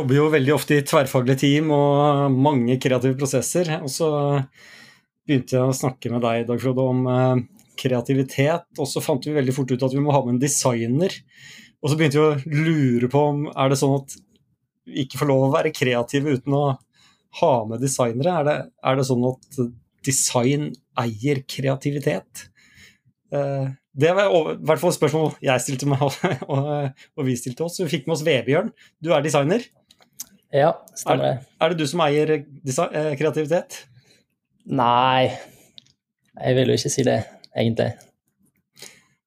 jobber jo veldig ofte i tverrfaglige team og mange kreative prosesser. Og så begynte jeg å snakke med deg, Dag Frode, om eh, kreativitet. Og så fant vi veldig fort ut at vi må ha med en designer. Og så begynte vi å lure på om er det sånn at vi ikke får lov å være kreative uten å ha med designere. Er det, er det sånn at design eier kreativitet? Eh, det var i hvert fall et spørsmål jeg stilte meg, og, og vi stilte oss. Vi fikk med oss Vebjørn. Du er designer. Ja, stemmer det. Er, er det du som eier eh, kreativitet? Nei, jeg vil jo ikke si det, egentlig.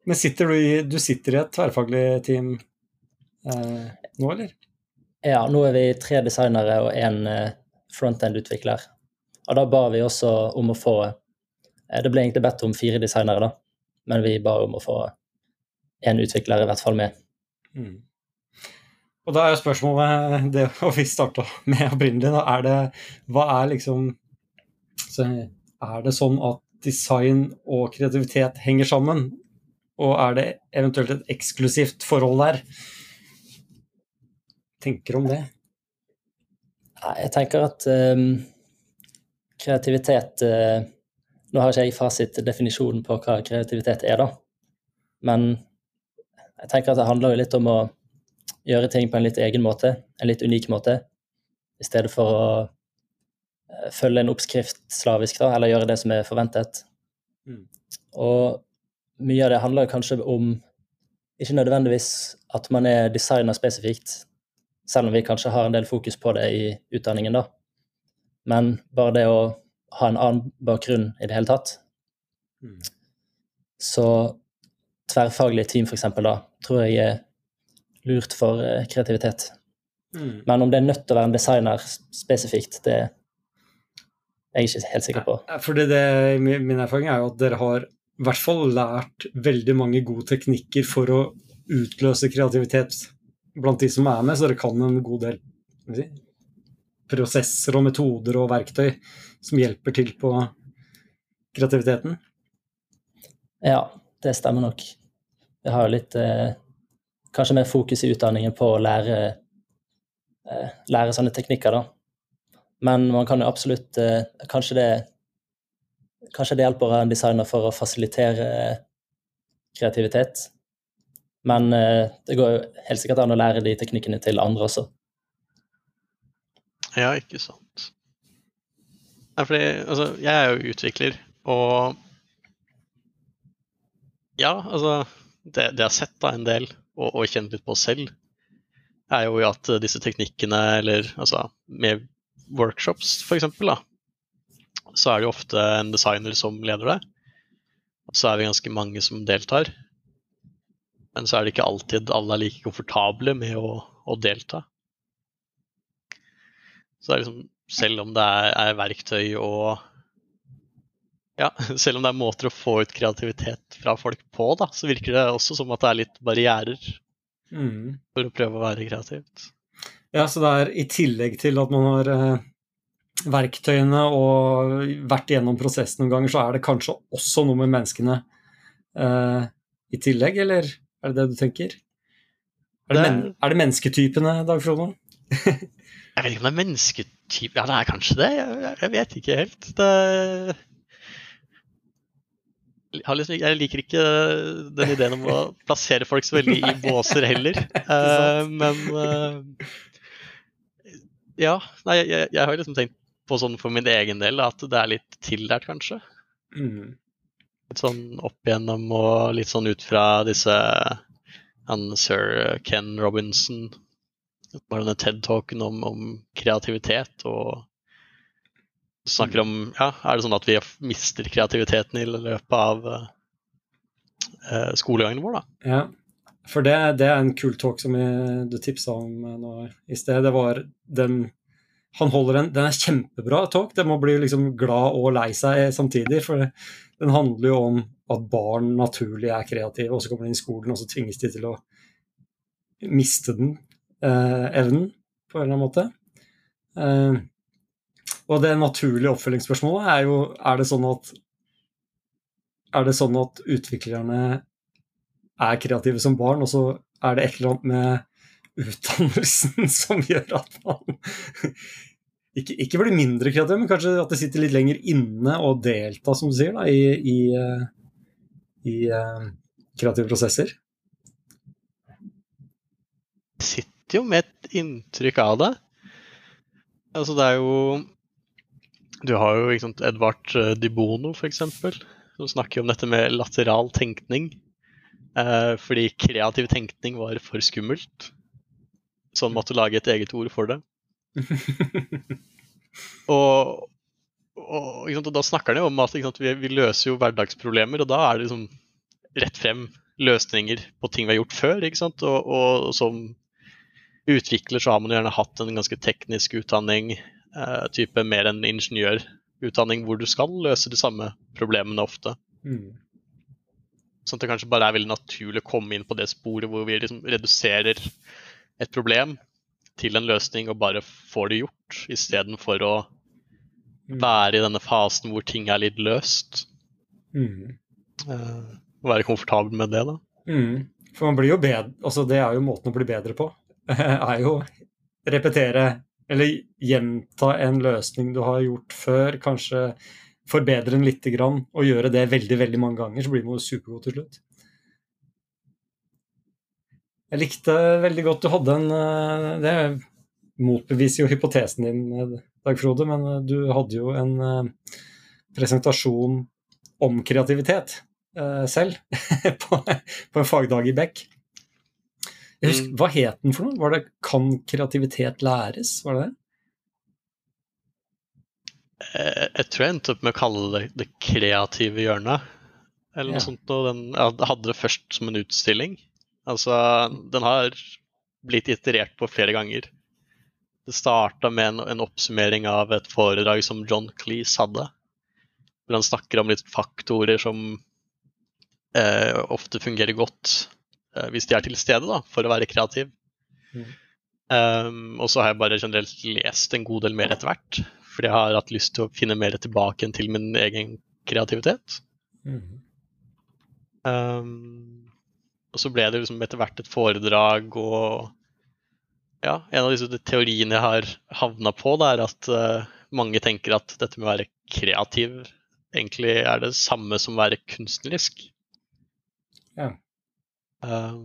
Men sitter du, i, du sitter i et tverrfaglig team eh, nå, eller? Ja, nå er vi tre designere og én eh, frontend-utvikler. Og da ba vi også om å få eh, Det ble egentlig bedt om fire designere, da. Men vi ba om å få én utvikler i hvert fall med. Mm. Og da er jo spørsmålet det vi starta med opprinnelig, er det Hva er liksom Er det sånn at design og kreativitet henger sammen? Og er det eventuelt et eksklusivt forhold der? Tenker om det? Jeg tenker at um, kreativitet uh, Nå har ikke jeg fasitdefinisjonen på hva kreativitet er, da. Men jeg tenker at det handler jo litt om å gjøre ting på en litt egen måte, en litt unik måte, i stedet for å uh, følge en oppskrift slavisk, da, eller gjøre det som er forventet. Mm. Og mye av det handler kanskje om ikke nødvendigvis at man er designer spesifikt, selv om vi kanskje har en del fokus på det i utdanningen, da. Men bare det å ha en annen bakgrunn i det hele tatt. Mm. Så tverrfaglige team, for eksempel, da, tror jeg er lurt for eh, kreativitet. Mm. Men om det er nødt til å være en designer spesifikt, det er jeg ikke helt sikker på. Fordi det, Min erfaring er jo at dere har i hvert fall lært veldig mange gode teknikker for å utløse kreativitet blant de som er med, så dere kan en god del si, prosesser og metoder og verktøy som hjelper til på kreativiteten. Ja, det stemmer nok. Vi har jo litt eh, Kanskje mer fokus i utdanningen på å lære, eh, lære sånne teknikker, da. Men man kan jo absolutt eh, Kanskje det Kanskje det hjelper en designer for å fasilitere kreativitet. Men eh, det går jo helt sikkert an å lære de teknikkene til andre også. Ja, ikke sant. Nei, fordi, altså, jeg er jo utvikler, og ja, altså Det, det jeg har sett da en del, og, og kjenne litt på selv, er jo at disse teknikkene, eller altså med workshops f.eks., så er det jo ofte en designer som leder det. Og så er vi ganske mange som deltar. Men så er det ikke alltid alle er like komfortable med å, å delta. Så det er liksom, selv om det er, er, verktøy og ja, selv om det er måter å få ut kreativitet fra folk på, da, så virker det også som at det er litt barrierer mm. for å prøve å være kreativt. Ja, så det er i tillegg til at man har eh, verktøyene og vært igjennom prosessen noen ganger, så er det kanskje også noe med menneskene eh, i tillegg, eller er det det du tenker? Er det, men, er det mennesketypene, Dag Frode? jeg vet ikke om det er mennesketype Ja, det er kanskje det. Jeg, jeg vet ikke helt. Det jeg liker ikke den ideen om å plassere folk så veldig i båser heller. Uh, men uh, ja. Nei, jeg, jeg, har liksom tenkt på sånn for min egen del at det er litt tillært, kanskje. Mm. Litt sånn opp igjennom og litt sånn ut fra disse han sir Ken Robinson Bare denne TED-talken om, om, kreativitet og snakker om Ja, er det sånn at vi mister kreativiteten i løpet av uh, skolegangen vår, da? Ja. For det, det, er en kul talk som jeg, du tipsa om nå i sted. Det var den han holder en Den er kjempebra talk. Den må bli liksom glad og lei seg samtidig. For den handler jo om at barn naturlig er kreative, og så kommer de inn i skolen, og så tvinges de til å miste den eh, evnen på en eller annen måte. Eh, og det naturlige oppfølgingsspørsmålet er jo er det sånn at er det sånn at utviklerne er kreative som barn, og så er det et eller annet med utdannelsen som gjør at man ikke, ikke blir mindre kreativ, men kanskje at det sitter litt lenger inne og delta, som du sier, da, i, i, eh, i uh, kreative prosesser? Jeg sitter jo med et inntrykk av det. Altså, det er jo Du har jo sant, Edvard eh, Di Bono, f.eks., som snakker om dette med lateral tenkning. Eh, fordi kreativ tenkning var for skummelt. Så han måtte lage et eget ord for det. og, og, sant, og, da snakker han jo om at sant, vi, vi, løser jo hverdagsproblemer, og da er det liksom rett frem løsninger på ting vi har gjort før. ikke sant? Og, og som utvikler så har man gjerne hatt en ganske teknisk utdanning, type mer enn ingeniørutdanning, hvor du skal løse de samme problemene ofte. Mm. Sånn at det kanskje bare er veldig naturlig å komme inn på det sporet hvor vi liksom reduserer et problem til en løsning og bare får det gjort, istedenfor å mm. være i denne fasen hvor ting er litt løst. Mm. Uh, være komfortabel med det, da. Mm. For man blir jo bedre Altså, det er jo måten å bli bedre på. er jo repetere eller gjenta en løsning du har gjort før, kanskje forbedre den litt og gjøre det veldig veldig mange ganger, så blir man supergod til slutt. Jeg likte veldig godt du hadde en eh, Det motbeviser jo hypotesen din, eh, Dag Frode, men eh, du hadde jo en presentasjon om kreativitet selv på, på en fagdag i Beck. Husker, mm. hva het den for noe? Var det 'Kan kreativitet læres'? Var det det? Jeg, jeg tror jeg endte opp med å kalle det det kreative hjørnet. Eller noe sånt. Og den, jeg hadde det først som en utstilling. Altså, den har blitt iterert på flere ganger. Det starta med en, en, oppsummering av et foredrag som John Cleese hadde. Hvor han snakker om litt faktorer som eh, ofte fungerer godt eh, hvis de er til stede da, for å være kreativ. Mm. Um, og så har jeg bare generelt lest en god del mer etter hvert. Fordi jeg har hatt lyst til å finne mer tilbake til min egen kreativitet. Mm. Um, og så ble det liksom etter hvert et foredrag og ja, en av disse teoriene jeg har havna på, det er at uh, mange tenker at dette med å være kreativ egentlig er det samme som å være kunstnerisk. Ja. Um,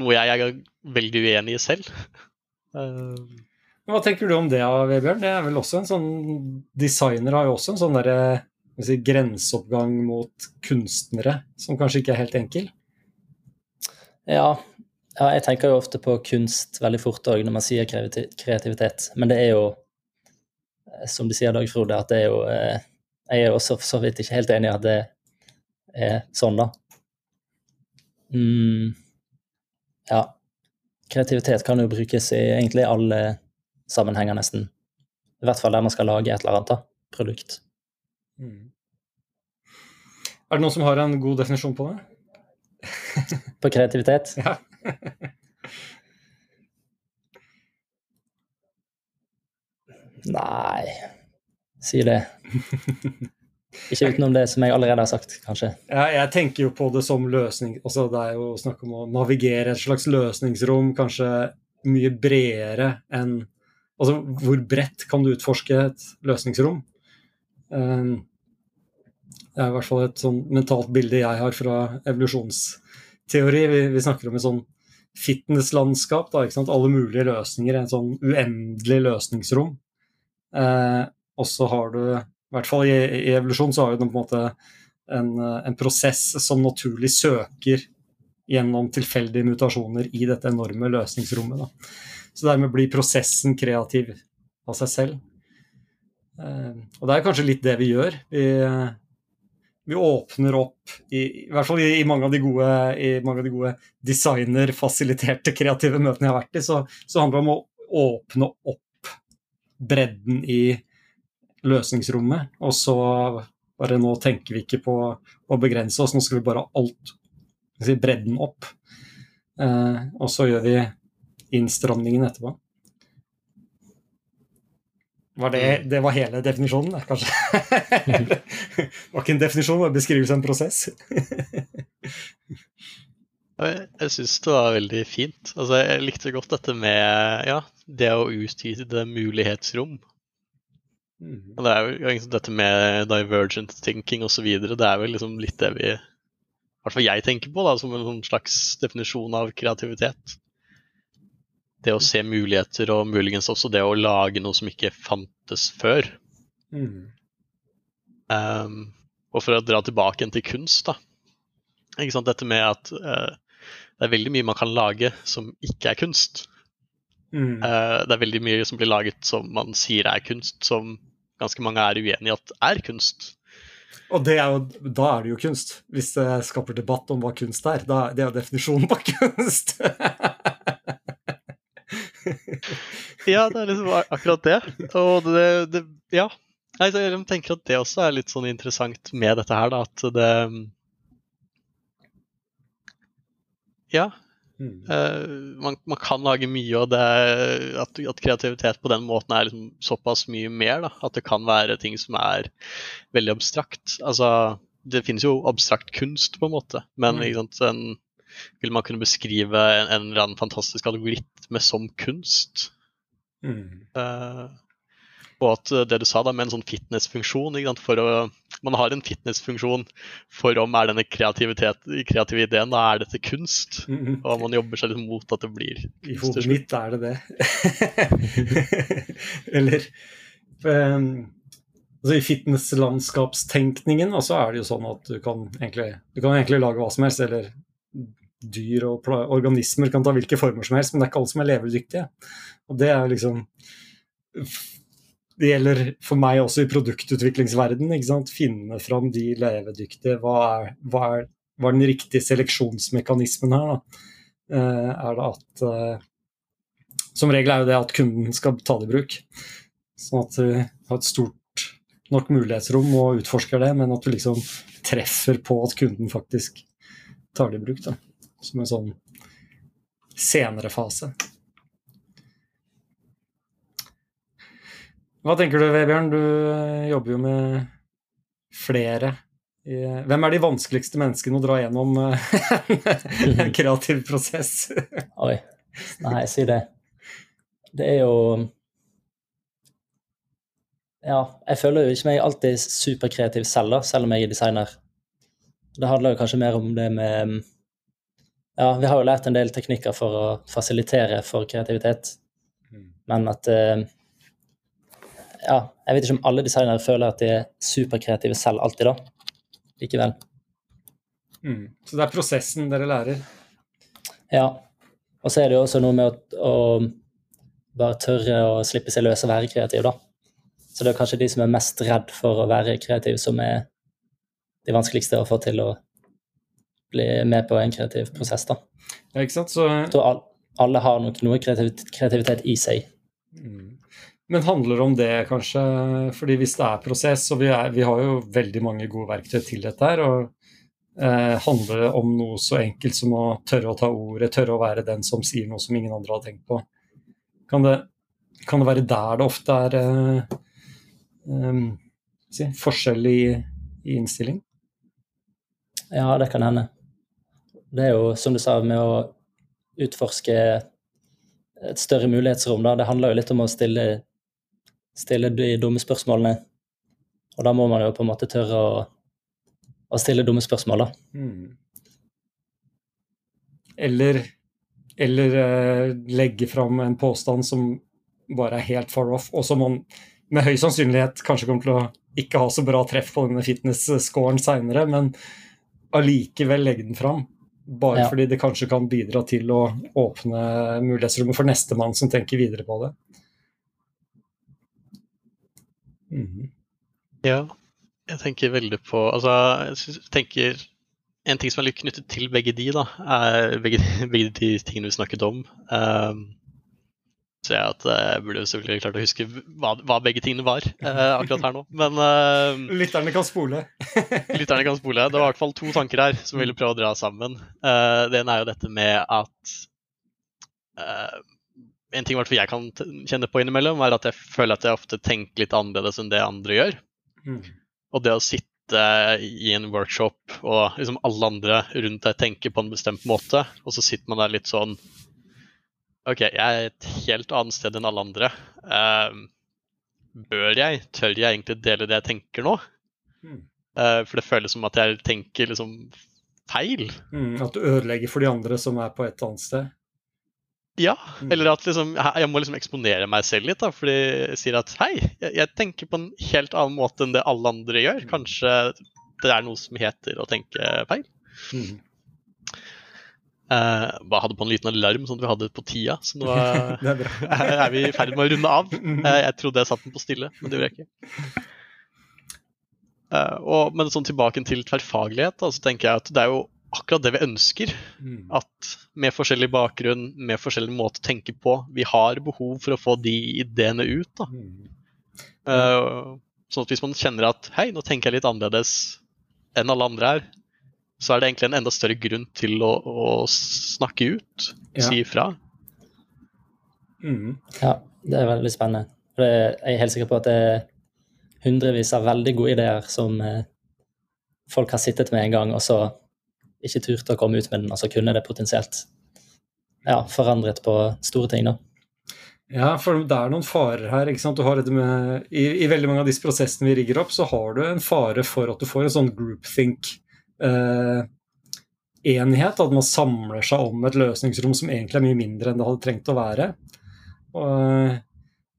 noe jeg er veldig uenig i selv. um, Hva tenker du om det, Vebjørn? Det er vel også en sånn Designer har jo også en sånn derre si, grenseoppgang mot kunstnere som kanskje ikke er helt enkel? Ja, ja jeg tenker jo ofte på kunst veldig fort òg når man sier kreativitet. Men det er jo, eh, som du sier, Dag Frode, at det er jo eh, Jeg er jo også for så vidt ikke helt enig i at det er sånn, da. Mm, ja. Kreativitet kan jo brukes i egentlig alle sammenhenger, nesten. I hvert fall der man skal lage et eller annet da, produkt. Mm. Er det noen som har en god definisjon på det? på kreativitet? Ja. Nei Si det. Ikke utenom det som jeg allerede har sagt, kanskje. Ja, jeg tenker jo på det som løsning. Altså, det er jo snakk om å navigere et slags løsningsrom, kanskje mye bredere enn Altså, hvor bredt kan du utforske et løsningsrom? Ehm, det er i hvert fall et sånn mentalt bilde jeg har fra evolusjonsteori. Vi, vi snakker om et sånn fitnesslandskap, da, ikke sant? alle mulige løsninger. et sånn uendelig løsningsrom. Eh, og så har du, i hvert fall i, i evolusjon, så har den på en måte en, en prosess som naturlig søker gjennom tilfeldige mutasjoner i dette enorme løsningsrommet. Da. Så dermed blir prosessen kreativ av seg selv. Eh, og det er kanskje litt det vi gjør. Vi, vi åpner opp, i, i, hvert fall i, i, mange av de gode, de gode designerfasiliterte kreative møtene jeg har vært i, så, så handler det om å åpne opp bredden i løsningsrommet. Og så bare nå tenker vi ikke på å begrense oss, nå skal vi bare ha alt, si, bredden opp. Eh, og så gjør vi innstramningen etterpå. Var det, mm. det, var hele definisjonen, kanskje? det var ikke en definisjon, det var en beskrivelse av en prosess. Jeg syns det var veldig fint. Altså, jeg likte godt dette med ja, det å utvide mulighetsrom. Mm. Det er jo liksom dette med divergent thinking osv. Det er vel liksom litt det vi I hvert fall jeg tenker på da, som en sånn slags definisjon av kreativitet. Det å se muligheter, og muligens også det å lage noe som ikke fantes før. Mm. Um, og for å dra tilbake igjen til kunst, da. Ikke sant? Dette med at uh, det er veldig mye man kan lage som ikke er kunst. Mm. Uh, det er veldig mye som blir laget som man sier er kunst, som ganske mange er uenig i at er kunst. Og det er jo, da er det jo kunst, hvis det skaper debatt om hva kunst er. Da, det er jo definisjonen på kunst. Ja, det er liksom akkurat det. Og det, det Ja. Nei, jeg tenker at det også er litt sånn interessant med dette her, da, at det Ja, Mm. Eh, man, man kan lage mye, og det at, at kreativitet på den måten er liksom såpass mye mer. Da, at det kan være ting som er veldig abstrakt. Altså, det finnes jo abstrakt kunst, på en måte, men Mm. sant, en, vil man kunne beskrive en, en eller annen fantastisk algoritme som kunst? Mm. Eh, og at eh, det du sa da med en sånn fitnessfunksjon for å, Man har en fitnessfunksjon for om er denne kreative ideen, da er dette kunst. Mm. Og man jobber seg litt mot at det blir I kunst hodet til mitt er det det. Eller um, altså I fitnesslandskapstenkningen så er det jo sånn at du kan, egentlig, du kan egentlig lage hva som helst. Eller dyr og organismer kan ta hvilke former som helst, men det er ikke alle som er levedyktige. Og det er liksom Det gjelder for meg også i produktutviklingsverdenen. ikke sant? Finne fram de levedyktige. Hva er, hva er, hva er den riktige seleksjonsmekanismen her? da? Uh, er det at uh, Som regel er jo det at kunden skal ta det i bruk. Sånn at du har et stort nok mulighetsrom og utforsker det, men at du liksom treffer på at kunden faktisk tar det i bruk. da. Som en sånn senere fase. Hva tenker du, Vebjørn? Du eh, jobber jo med flere. Hvem er de vanskeligste menneskene å dra gjennom eh, en kreativ prosess? Oi. Nei, si det. Det er jo Ja, jeg føler jo ikke meg alltid superkreativ selv, da, selv om jeg er designer. Det handler jo kanskje mer om det med Ja, vi har jo lært en del teknikker for å fasilitere for kreativitet, men at eh, Ja, jeg vet ikke om alle designere føler at de er superkreative selv alltid, da. Likevel. Mm. Så det er prosessen dere lærer? Ja. Og så er det jo også noe med å, å bare tørre å slippe seg løs og være kreativ, da. Så det er kanskje de som er mest redd for å være kreativ, som er de vanskeligste å få til å bli med på en kreativ prosess, da. Ja, ikke sant? Så, Jeg tror alle har nok noe kreativitet, kreativitet i seg. mm. Men handler om det, kanskje? Fordi hvis det er prosess, og vi, er, vi har jo veldig mange gode verktøy til dette her, og eh, handler det om noe så enkelt som å tørre å ta ordet, tørre å være den som sier noe som ingen andre har tenkt på? Kan det, kan det være der det ofte er eh, em, si, forskjell i, i innstilling? Ja, det kan hende. Det er jo, som du sa, med å utforske et større mulighetsrom, da. Det handler jo litt om å stille, stille de dumme spørsmålene. Og da må man jo på en måte tørre å, å stille dumme spørsmål, da. Mm. Eller, eller uh, legge fram en påstand som bare er helt far off, og som man med høy sannsynlighet kanskje kommer til å ikke ha så bra treff på denne fitness-scoren seinere, men allikevel legge den fram. Bare Ja. fordi det kanskje kan bidra til å åpne mulighetsrommet for nestemann som tenker videre på det. Mhm. Ja, jeg tenker veldig på Altså, jeg tenker En ting som er litt knyttet til begge de, da, er begge, begge de tingene vi snakket om. Um, så jeg at jeg burde selvfølgelig klart å huske hva, hva begge tingene var eh, akkurat her nå. Men uh, Lytterne kan spole. lytterne kan spole. Det var i hvert fall to tanker her som ville prøve å dra sammen. Eh, det ene er jo dette med at eh, En ting hvert jeg kan kjenne på innimellom, er at jeg føler at jeg ofte tenker litt annerledes enn det andre gjør. Mm. Og det å sitte sitte i en workshop og liksom alle andre rundt deg tenker på en bestemt måte, og så sitter man der litt sånn OK, jeg er et helt annet sted enn alle andre. Uh, bør jeg, tør jeg egentlig dele det jeg tenker nå? Mm. Uh, for det føles som at jeg tenker liksom feil. Mm, at du ødelegger for de andre som er på et annet sted? Ja, mm. eller at liksom, jeg må liksom eksponere meg selv litt. da, fordi jeg sier at hei, jeg, jeg, tenker på en helt annen måte enn det alle andre gjør. Mm. Kanskje det er noe som heter å tenke feil. Mm. Uh, bare hadde på en liten alarm sånn at vi hadde på tida, så nå er, er vi i ferd med å runde av. Uh, jeg trodde jeg satte den på stille, men det gjorde jeg ikke. Uh, og, men sånn tilbake til tverrfaglighet, da, så tenker jeg at det er jo akkurat det vi ønsker. Mm. At med forskjellig bakgrunn, med forskjellig måte å tenke på, vi har behov for å få de ideene ut. da. Mm. Uh, sånn at hvis man kjenner at hei, nå tenker jeg litt annerledes enn alle andre her, så er det egentlig en enda større grunn til å, å snakke ut, ja. si ifra. Mm. Ja, det er veldig spennende. jeg er helt sikker på at det er hundrevis av veldig gode ideer som eh, folk har sittet med en gang, og så ikke turte å komme ut med den, altså kunne det potensielt ja, forandret på store ting, da. Ja, for det er noen farer her. ikke sant? Du har med, i, i, veldig mange av disse prosessene vi rigger opp, så har du en fare for at du får en sånn groupthink-enighet. Eh, at man samler seg om et løsningsrom som egentlig er mye mindre enn det hadde trengt å være. Og,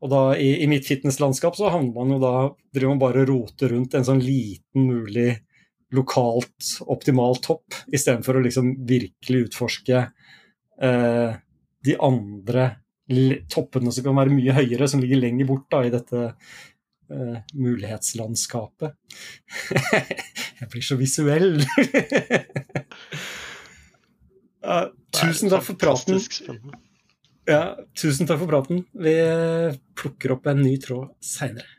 og da i, i mitt fitnesslandskap så havner man jo da driver man bare og roter rundt en sånn liten mulig lokalt optimalt topp, istedenfor å liksom virkelig utforske eh, de andre toppene som kan være mye høyere, som ligger lenger bort da, i dette eh, mulighetslandskapet. Jeg blir så visuell! uh, tusen takk for praten. Ja, tusen takk for praten. Vi plukker opp en ny tråd seinere.